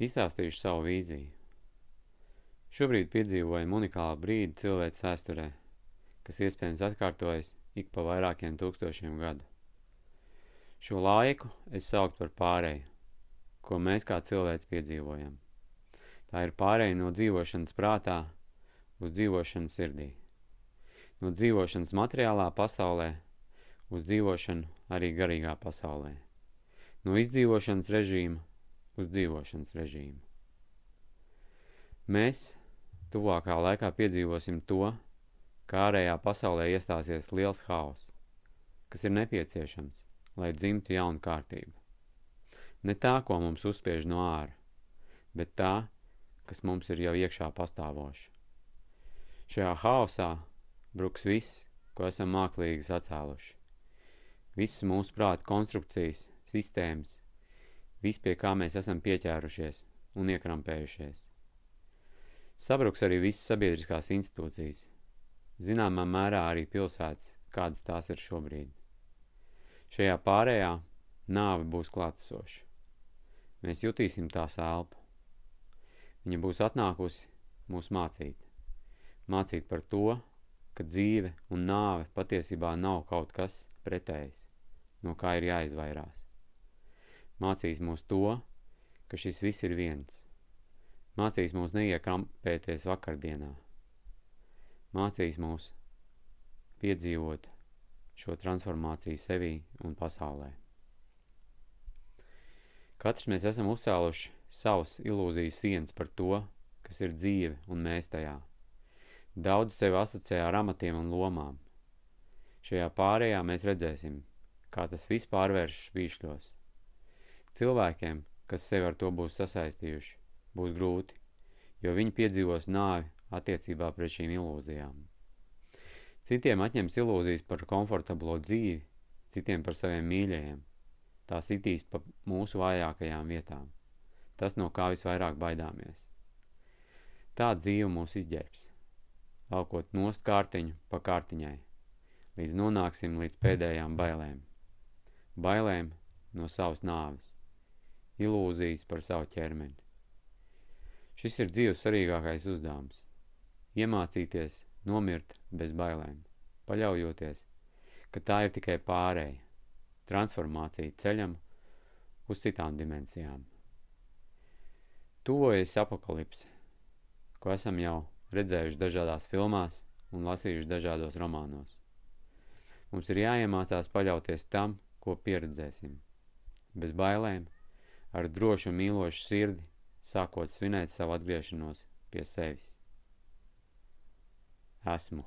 Izstāstīšu savu vīziju. Šobrīd piedzīvojam unikālu brīdi cilvēces vēsturē, kas iespējams atkārtojas ik pa vairākiem tūkstošiem gadu. Šo laiku es saukt par pārēju, ko mēs kā cilvēks piedzīvojam. Tā ir pārēja no dzīvošanas prātā uz dzīvošanu sirdī. No dzīvošanas materiālā pasaulē uz dzīvošanu arī garīgā pasaulē. No izdzīvošanas režīma uz dzīvošanas režīmu. Mēs tuvākā laikā piedzīvosim to, kā ārējā pasaulē iestāsies liels haoss, kas ir nepieciešams, lai dzimtu jauna kārtība. Ne tā, ko mums uzspiež no āra, bet tā, kas mums ir jau iekšā pastāvoša. Šajā haosā bruks viss, ko esam mākslīgi sacēluši. Visas mūsu prāta konstrukcijas, sistēmas, viss pie kā mēs esam pieķērušies un iekrampējušies. Sabruks arī visas sabiedriskās institūcijas, zināmā mērā arī pilsētas, kādas tās ir šobrīd. Šajā pārējā nāve būs klātesoša. Mēs jutīsim tās elpu. Viņa būs atnākusi mūs mācīt. Mācīt par to, ka dzīve un nāve patiesībā nav kaut kas pretējs, no kā ir jāizvairās mācīs mūs to, ka šis viss ir viens. Mācīs mūs neiekrampēties vakardienā. Mācīs mūs piedzīvot šo transformāciju sevī un pasaulē. Katrs mēs esam uzcēluši savus ilūziju sienas par to, kas ir dzīve un mēs tajā. Daudz sevi asociē ar amatiem un lomām. Šajā pārējā mēs redzēsim, kā tas viss pārvēršas vīšļos. Cilvēkiem, kas sevi ar to būs sasaistījuši, būs grūti, jo viņi piedzīvos nāvi attiecībā pret šīm ilūzijām. Citiem atņems ilūzijas par komfortablo dzīvi, citiem par saviem mīļajiem. Tā sitīs pa mūsu vājākajām vietām. Tas, no kā visvairāk baidāmies. Tā dzīve mūs izģērbs, valkot nost kārtiņu pa kārtiņai, līdz nonāksim līdz pēdējām bailēm. Bailēm no savas nāves ilūzijas par savu ķermeni. Šis ir dzīves svarīgākais uzdevums – iemācīties nomirt bez bailēm, paļaujoties, ka tā ir tikai pārēja, transformācija ceļam uz citām dimensijām. Tuvojas apakalipse, ko esam jau redzējuši dažādās filmās un lasījuši dažādos romānos. Mums ir jāiemācās paļauties tam, ko pieredzēsim, bez bailēm – ar drošu un mīlošu sirdi, sākot svinēt savu atgriešanos pie sevis. Esmu.